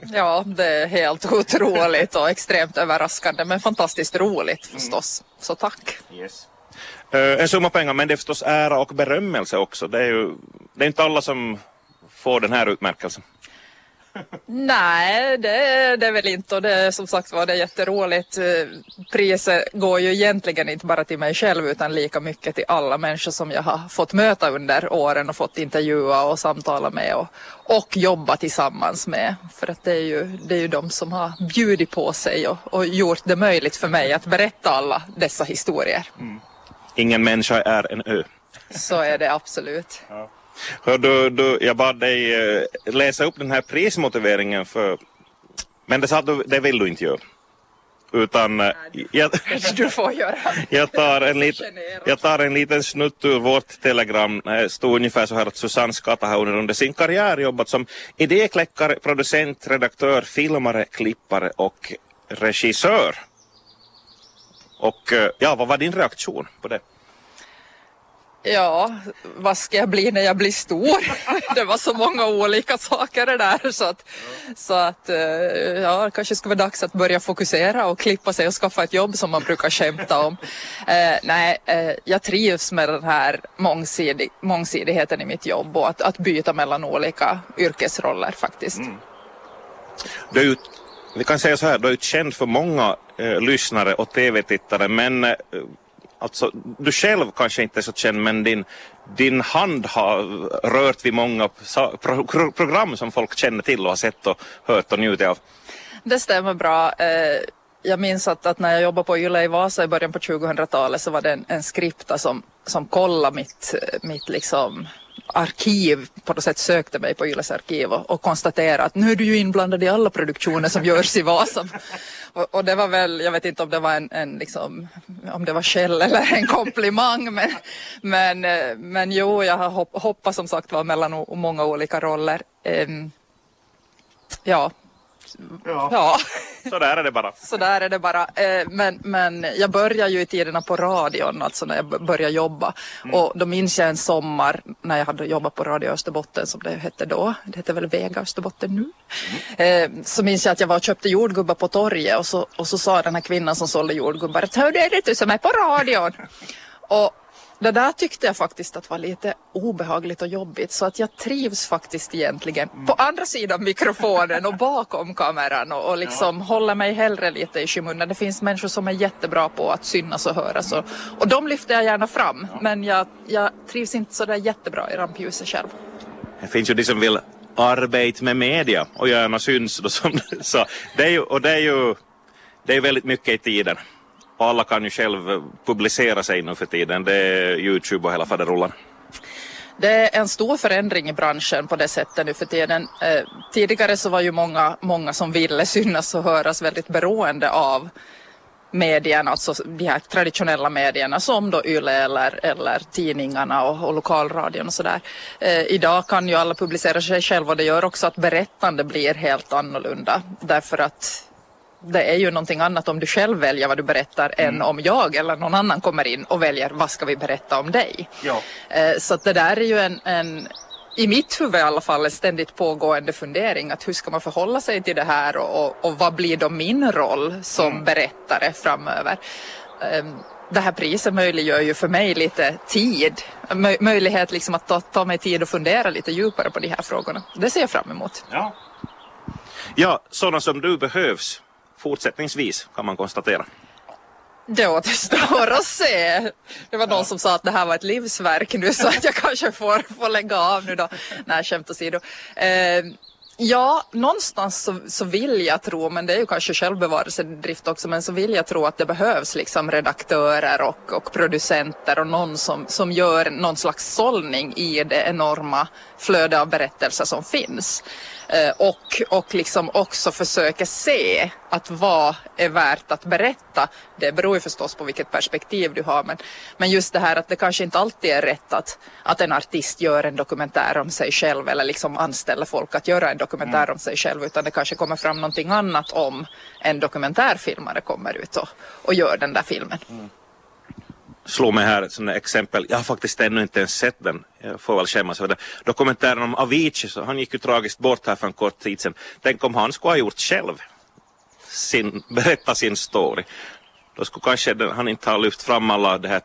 Ja, det är helt otroligt och extremt överraskande men fantastiskt roligt förstås. Så tack. Yes. Uh, en summa pengar men det är förstås ära och berömmelse också. Det är ju det är inte alla som får den här utmärkelsen. Nej, det är det väl inte och det är som sagt var det är jätteroligt. Priset går ju egentligen inte bara till mig själv utan lika mycket till alla människor som jag har fått möta under åren och fått intervjua och samtala med och, och jobba tillsammans med. För att det är ju, det är ju de som har bjudit på sig och, och gjort det möjligt för mig att berätta alla dessa historier. Mm. Ingen människa är en ö. Så är det absolut. Ja. Hör du, du, jag bad dig eh, läsa upp den här prismotiveringen för men det sa du, det vill du inte göra. Utan eh, Nej, jag, du får göra. jag, tar en lit, jag tar en liten snutt ur vårt telegram. Det stod ungefär så här att Susanne Skatahainen under sin karriär jobbat som idékläckare, producent, redaktör, filmare, klippare och regissör. Och eh, ja, vad var din reaktion på det? Ja, vad ska jag bli när jag blir stor? det var så många olika saker det där så att, så att eh, ja, kanske skulle vara dags att börja fokusera och klippa sig och skaffa ett jobb som man brukar skämta om. Eh, nej, eh, jag trivs med den här mångsidig, mångsidigheten i mitt jobb och att, att byta mellan olika yrkesroller faktiskt. Mm. Du, vi kan säga så här, du är känd för många eh, lyssnare och tv-tittare men eh, Alltså, du själv kanske inte är så känd men din, din hand har rört vid många pro program som folk känner till och har sett och hört och njutit av. Det stämmer bra. Eh, jag minns att, att när jag jobbade på Yle i Vasa i början på 2000-talet så var det en, en skripta som, som kollade mitt, mitt liksom arkiv, på något sätt sökte mig på Yles arkiv och, och konstaterade att nu är du ju inblandad i alla produktioner som görs i Vasa. Och, och, det var väl, jag vet inte om det var en, en liksom, om det var skäll eller en komplimang men, men, eh, men jo, jag har hopp, hoppat som sagt var mellan många olika roller. Um, ja, Ja. ja. Så där är det bara. Så där är det bara. Eh, men, men jag började ju i tiderna på radion, alltså när jag började jobba. Mm. Och då minns jag en sommar när jag hade jobbat på Radio Österbotten som det hette då. Det heter väl Vega Österbotten nu. Mm. Så minns jag att jag var och köpte jordgubbar på torget och så, och så sa den här kvinnan som sålde jordgubbar att hör det du som är på radion? och det där tyckte jag faktiskt att var lite obehagligt och jobbigt så att jag trivs faktiskt egentligen mm. på andra sidan mikrofonen och bakom kameran och, och liksom ja. håller mig hellre lite i skymundan. Det finns människor som är jättebra på att synas och höras och, och de lyfter jag gärna fram ja. men jag, jag trivs inte så där jättebra i rampljuset själv. Det finns ju de som vill arbeta med media och gärna syns då som så det är ju, och det är ju det är väldigt mycket i tiden och alla kan ju själv publicera sig nu för tiden. Det är Youtube och hela faderullan. Det är en stor förändring i branschen på det sättet nu för tiden. Eh, tidigare så var ju många, många som ville synas och höras väldigt beroende av medierna, alltså de här traditionella medierna som då YLE eller, eller tidningarna och, och lokalradion och sådär. Eh, idag kan ju alla publicera sig själva och det gör också att berättande blir helt annorlunda därför att det är ju någonting annat om du själv väljer vad du berättar mm. än om jag eller någon annan kommer in och väljer vad ska vi berätta om dig. Ja. Eh, så det där är ju en, en i mitt huvud i alla fall en ständigt pågående fundering att hur ska man förhålla sig till det här och, och, och vad blir då min roll som mm. berättare framöver. Ehm, det här priset möjliggör ju för mig lite tid, möjlighet liksom att ta, ta mig tid och fundera lite djupare på de här frågorna. Det ser jag fram emot. Ja, ja sådana som du behövs fortsättningsvis kan man konstatera. Det återstår att se. Det var någon som sa att det här var ett livsverk nu så att jag kanske får, får lägga av nu då. Nej, skämt åsido. Eh, Ja, någonstans så, så, vill jag tro, men det är ju kanske självbevarelsedrift också, men så vill jag tro att det behövs liksom redaktörer och, och producenter och någon som, som gör någon slags sållning i det enorma flöde av berättelser som finns. Eh, och, och liksom också försöker se att vad är värt att berätta. Det beror ju förstås på vilket perspektiv du har men, men just det här att det kanske inte alltid är rätt att, att en artist gör en dokumentär om sig själv eller liksom anställer folk att göra en dokumentär mm. om sig själv utan det kanske kommer fram någonting annat om en dokumentärfilmare kommer ut och, och gör den där filmen. Mm. slog mig här som exempel, jag har faktiskt ännu inte ens sett den, jag får väl skämmas för det. Dokumentären om Avicii, så han gick ju tragiskt bort här för en kort tid sedan. Tänk om han skulle ha gjort själv, sin, berätta sin story. Då skulle kanske den, han inte ha lyft fram alla de här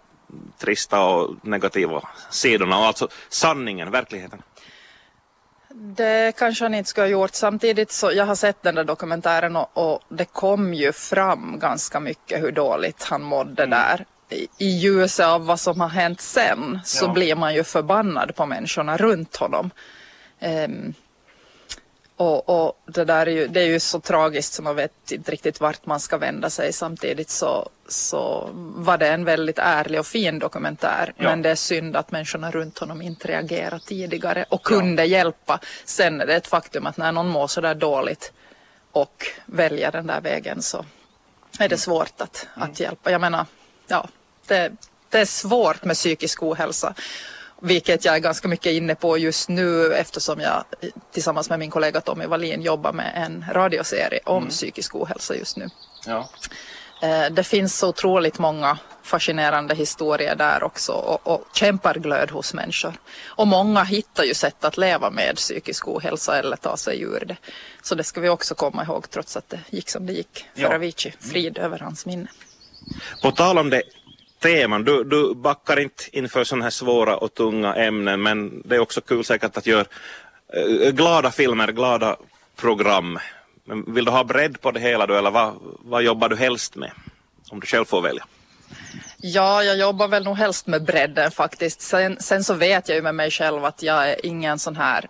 trista och negativa sidorna och alltså sanningen, verkligheten. Det kanske han inte skulle ha gjort. Samtidigt så, jag har sett den där dokumentären och, och det kom ju fram ganska mycket hur dåligt han mådde mm. där. I, I ljuset av vad som har hänt sen så ja. blir man ju förbannad på människorna runt honom. Um, och, och, det där är ju, det är ju så tragiskt så man vet inte riktigt vart man ska vända sig. Samtidigt så, så var det en väldigt ärlig och fin dokumentär. Ja. Men det är synd att människorna runt honom inte reagerade tidigare och kunde ja. hjälpa. Sen är det ett faktum att när någon mår så där dåligt och väljer den där vägen så är det mm. svårt att, mm. att hjälpa. Jag menar, ja, det, det är svårt med psykisk ohälsa. Vilket jag är ganska mycket inne på just nu eftersom jag tillsammans med min kollega Tommy Wallin jobbar med en radioserie om mm. psykisk ohälsa just nu. Ja. Eh, det finns så otroligt många fascinerande historier där också och, och kämparglöd hos människor. Och många hittar ju sätt att leva med psykisk ohälsa eller ta sig ur det. Så det ska vi också komma ihåg trots att det gick som det gick för ja. Avicii. Frid över hans minne. På tal om det teman. Du, du backar inte inför sådana här svåra och tunga ämnen men det är också kul säkert att göra eh, glada filmer, glada program. Men vill du ha bredd på det hela då eller vad, vad jobbar du helst med? Om du själv får välja. Ja, jag jobbar väl nog helst med bredden faktiskt. Sen, sen så vet jag ju med mig själv att jag är ingen sån här,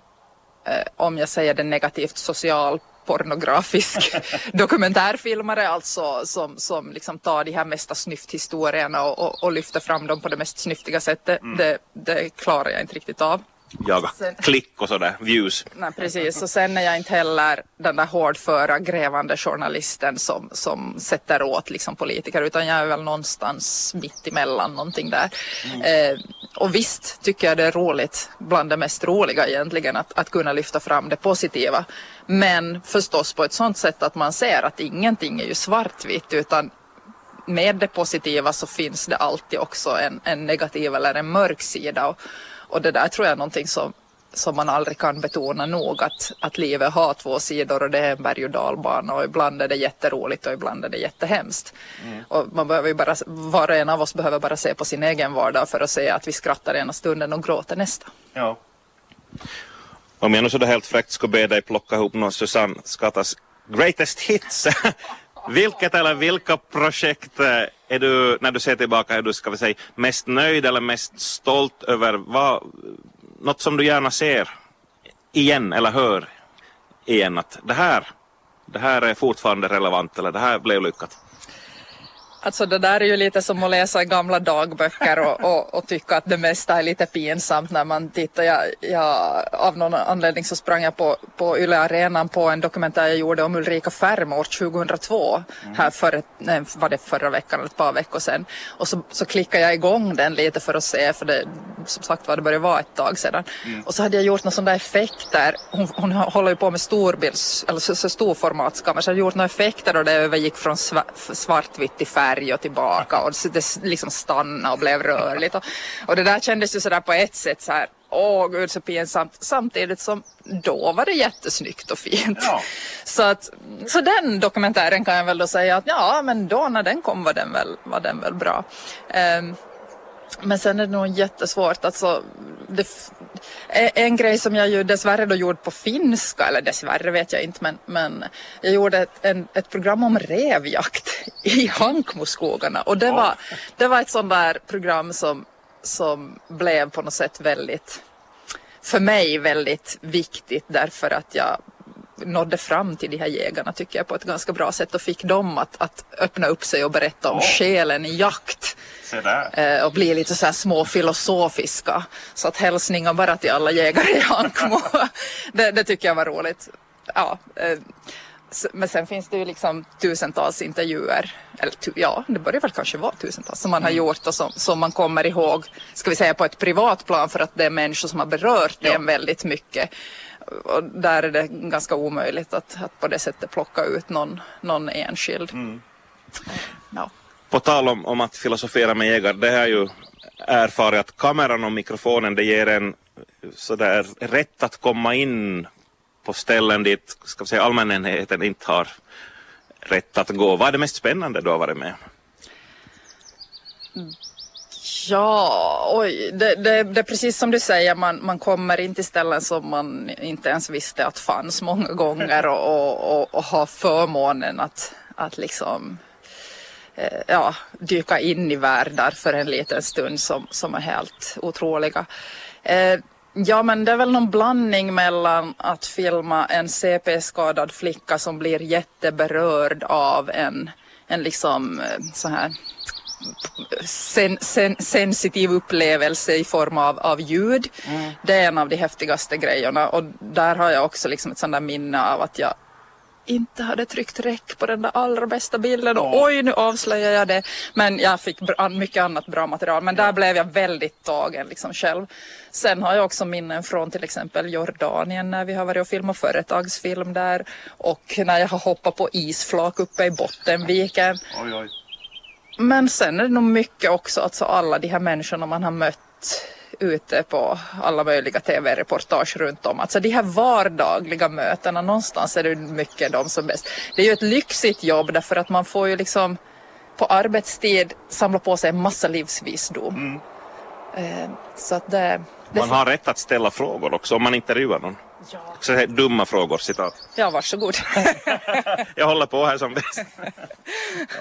eh, om jag säger det negativt, social pornografisk dokumentärfilmare alltså som, som liksom tar de här mesta snyfthistorierna och, och, och lyfter fram dem på det mest snyftiga sättet. Mm. Det, det klarar jag inte riktigt av. Jaga sen, klick och sådär, views. Nej, precis, och sen är jag inte heller den där hårdföra grävande journalisten som, som sätter åt liksom politiker utan jag är väl någonstans mitt emellan någonting där. Mm. Eh, och visst tycker jag det är roligt, bland det mest roliga egentligen, att, att kunna lyfta fram det positiva. Men förstås på ett sådant sätt att man ser att ingenting är ju svartvitt utan med det positiva så finns det alltid också en, en negativ eller en mörk sida. Och, och det där tror jag är någonting som, som man aldrig kan betona nog att, att livet har två sidor och det är en berg och dalbana och ibland är det jätteroligt och ibland är det jättehemskt. Mm. Och man behöver bara, var och en av oss behöver bara se på sin egen vardag för att se att vi skrattar ena stunden och gråter nästa. Ja. Om jag nu så helt fräckt skulle be dig plocka ihop någon Susanne Skattas greatest hits. Vilket eller vilka projekt eh, är du, när du ser tillbaka, är du ska vi säga, mest nöjd eller mest stolt över? Vad, något som du gärna ser igen eller hör igen att det här, det här är fortfarande relevant eller det här blev lyckat? Alltså det där är ju lite som att läsa gamla dagböcker och, och, och tycka att det mesta är lite pinsamt när man tittar. Jag, jag, av någon anledning så sprang jag på, på Yle Arenan på en dokumentär jag gjorde om Ulrika Färm år 2002. Mm. Här för, nej, var det förra veckan eller ett par veckor sedan. Och så, så klickade jag igång den lite för att se för det som sagt var det började vara ett tag sedan. Mm. Och så hade jag gjort sån där effekter. Hon, hon håller ju på med storbilds, eller så, så storformatskamera så jag hade gjort några effekter och det övergick från svartvitt till färg färg och tillbaka och det liksom stannade och blev rörligt. Och, och det där kändes ju sådär på ett sätt så här åh gud så pinsamt. Samtidigt som då var det jättesnyggt och fint. Ja. Så, att, så den dokumentären kan jag väl då säga att ja men då när den kom var den väl, var den väl bra. Um, men sen är det nog jättesvårt. Alltså, det, en grej som jag ju dessvärre då gjorde på finska, eller dessvärre vet jag inte, men, men jag gjorde ett, en, ett program om revjakt i Hankmoskogarna. Och det var, det var ett sånt där program som, som blev på något sätt väldigt, för mig väldigt viktigt därför att jag nådde fram till de här jägarna tycker jag på ett ganska bra sätt och fick dem att, att öppna upp sig och berätta om själen i jakt. Eh, och bli lite så här små filosofiska. Så att hälsningar bara till alla jägare i Ankmo. det, det, tycker jag var roligt. Ja, eh, men sen finns det ju liksom tusentals intervjuer, eller ja, det börjar väl kanske vara tusentals som man har mm. gjort och som, som man kommer ihåg, ska vi säga på ett privat plan för att det är människor som har berört ja. en väldigt mycket och där är det ganska omöjligt att, att på det sättet plocka ut någon, någon enskild. Mm. Ja. På tal om, om att filosofera med jägare, det har ju erfarit att kameran och mikrofonen det ger en sådär rätt att komma in på ställen dit ska vi säga, allmänheten inte har rätt att gå. Vad är det mest spännande du har varit med? Ja, oj, det, det, det, är precis som du säger, man, man kommer in till ställen som man inte ens visste att fanns många gånger och, och, och, och har förmånen att, att liksom ja, dyka in i världar för en liten stund som, som är helt otroliga. Eh, Ja, men det är väl någon blandning mellan att filma en CP-skadad flicka som blir jätteberörd av en, en liksom eh, så här sen, sen, sensitiv upplevelse i form av, av ljud. Mm. Det är en av de häftigaste grejerna och där har jag också liksom ett sånt där minne av att jag inte hade tryckt räck på den där allra bästa bilden och oj nu avslöjar jag det. Men jag fick mycket annat bra material men där blev jag väldigt tagen liksom själv. Sen har jag också minnen från till exempel Jordanien när vi har varit och filmat företagsfilm där och när jag har hoppat på isflak uppe i Bottenviken. Oj, oj. Men sen är det nog mycket också alltså alla de här människorna man har mött ute på alla möjliga tv-reportage runt om. Alltså de här vardagliga mötena, någonstans är det mycket de som bäst. Det är ju ett lyxigt jobb därför att man får ju liksom på arbetstid samla på sig en massa livsvisdom. Mm. Eh, så att det, det man har rätt att ställa frågor också om man intervjuar någon. Ja. Så här, dumma frågor, citat. Ja, varsågod. Jag håller på här som bäst.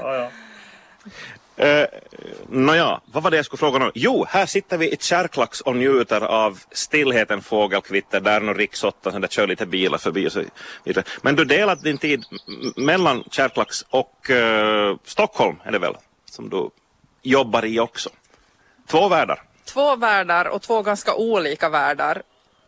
ja, ja. Eh, nåja, vad var det jag skulle fråga nu? Jo, här sitter vi i Kärklax och njuter av stillheten, fågelkvitter, där nu riksåttan, där kör lite bilar förbi och så vidare. Men du delat din tid mellan Kärklax och uh, Stockholm, är det väl, som du jobbar i också? Två världar. Två världar och två ganska olika världar.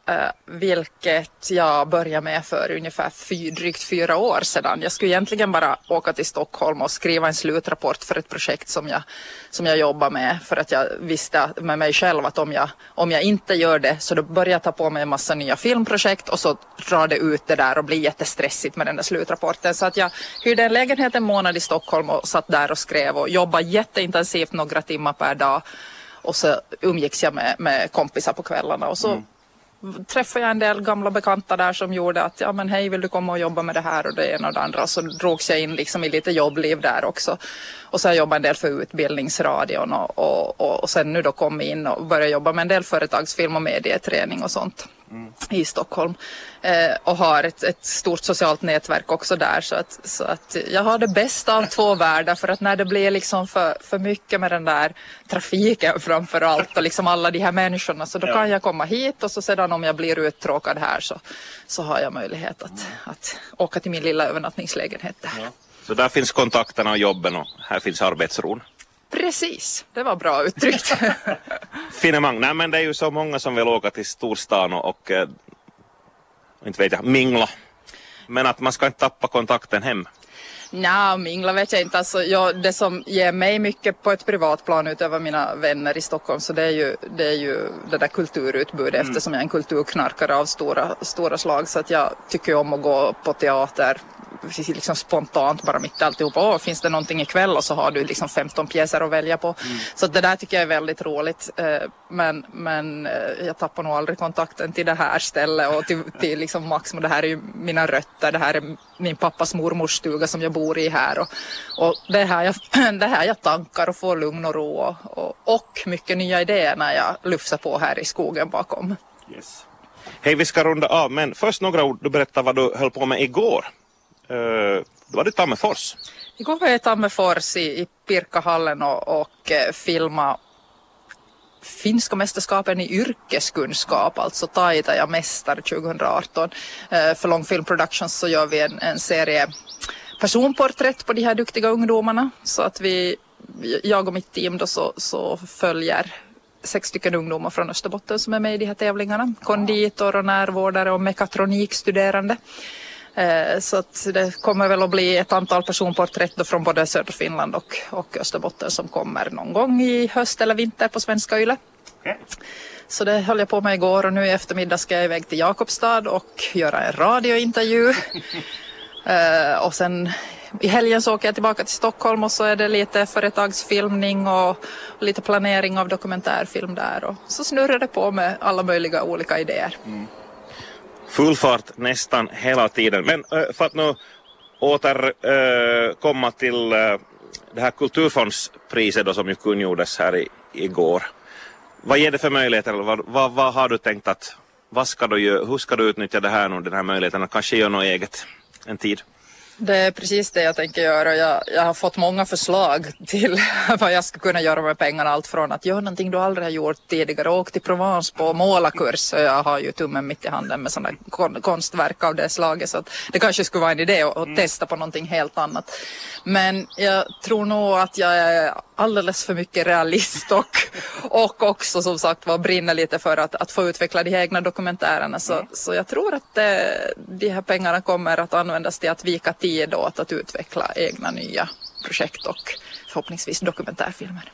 Uh, vilket jag började med för ungefär fy, drygt fyra år sedan. Jag skulle egentligen bara åka till Stockholm och skriva en slutrapport för ett projekt som jag, som jag jobbar med för att jag visste med mig själv att om jag, om jag inte gör det så då börjar jag ta på mig en massa nya filmprojekt och så drar det ut det där och blir jättestressigt med den där slutrapporten. Så att jag hyrde en lägenhet en månad i Stockholm och satt där och skrev och jobbade jätteintensivt några timmar per dag och så umgicks jag med, med kompisar på kvällarna och så mm träffade jag en del gamla bekanta där som gjorde att ja men hej vill du komma och jobba med det här och det ena och det andra och så drogs jag in liksom i lite jobbliv där också. Och så har jag jobbat en del för Utbildningsradion och, och, och, och sen nu då kom in och började jobba med en del företagsfilm och medieträning och sånt mm. i Stockholm. Eh, och har ett, ett, stort socialt nätverk också där så att, så att jag har det bästa av två världar för att när det blir liksom för, för mycket med den där trafiken framför allt och liksom alla de här människorna så då ja. kan jag komma hit och så sedan om jag blir uttråkad här så, så har jag möjlighet att, att åka till min lilla övernattningslägenhet där. Ja. Så där finns kontakterna och jobben och här finns arbetsron. Precis, det var bra uttryckt. Finemang, nej men det är ju så många som vill åka till storstan och, och eh, inte vet jag, mingla. Men att man ska inte tappa kontakten hem. Nej, mingla vet jag inte. Alltså, jag, det som ger mig mycket på ett privat plan utöver mina vänner i Stockholm så det är ju det, är ju det där kulturutbudet mm. eftersom jag är en kulturknarkare av stora, stora slag så att jag tycker om att gå på teater liksom spontant bara mitt i alltihop. Åh, finns det någonting ikväll och så har du liksom 15 pjäser att välja på. Mm. Så det där tycker jag är väldigt roligt. Eh, men, men eh, jag tappar nog aldrig kontakten till det här stället och till, till liksom Maximo. Det här är ju mina rötter. Det här är min pappas mormors stuga som jag bor i här. Och, och det, här jag, det här jag tankar och får lugn och ro och, och, och mycket nya idéer när jag lufsar på här i skogen bakom. Yes. Hej, vi ska runda av, men först några ord. Du berättade vad du höll på med igår. Då var det Tammerfors. Igår var jag i Tammerfors i, i Pirkahallen och, och eh, filma finska mästerskapen i yrkeskunskap, alltså Taita ja mästare 2018. Eh, för Långfilm Productions så gör vi en, en serie personporträtt på de här duktiga ungdomarna så att vi, jag och mitt team då så, så följer sex stycken ungdomar från Österbotten som är med i de här tävlingarna. Konditor och närvårdare och mekatronikstuderande. Eh, så att det kommer väl att bli ett antal personporträtt från både södra Finland och, och Österbotten som kommer någon gång i höst eller vinter på svenska YLE. Okay. Så det höll jag på med igår och nu i eftermiddag ska jag iväg till Jakobstad och göra en radiointervju. uh, och sen i helgen så åker jag tillbaka till Stockholm och så är det lite företagsfilmning och, och lite planering av dokumentärfilm där och så snurrar det på med alla möjliga olika idéer. Mm. Full fart nästan hela tiden. Men äh, för att nu återkomma eh, äh, till äh, det här kulturfondspriset då som ju kungjordes här i, igår. Vad ger det för möjligheter? Vad, vad, vad har du tänkt att vad ska du, hur ska du utnyttja det här nu, den här möjligheten att kanske göra något eget en tid? Det är precis det jag tänker göra. Jag, jag har fått många förslag till vad jag ska kunna göra med pengarna. Allt från att göra någonting du aldrig har gjort tidigare. Åk till Provence på målarkurs. Jag har ju tummen mitt i handen med sådana konstverk av det slaget. Så det kanske skulle vara en idé att, att mm. testa på någonting helt annat. Men jag tror nog att jag är alldeles för mycket realist och, och också som sagt var brinner lite för att, att få utveckla de egna dokumentärerna. Så, mm. så jag tror att det, de här pengarna kommer att användas till att vika tid åt att utveckla egna nya projekt och förhoppningsvis dokumentärfilmer.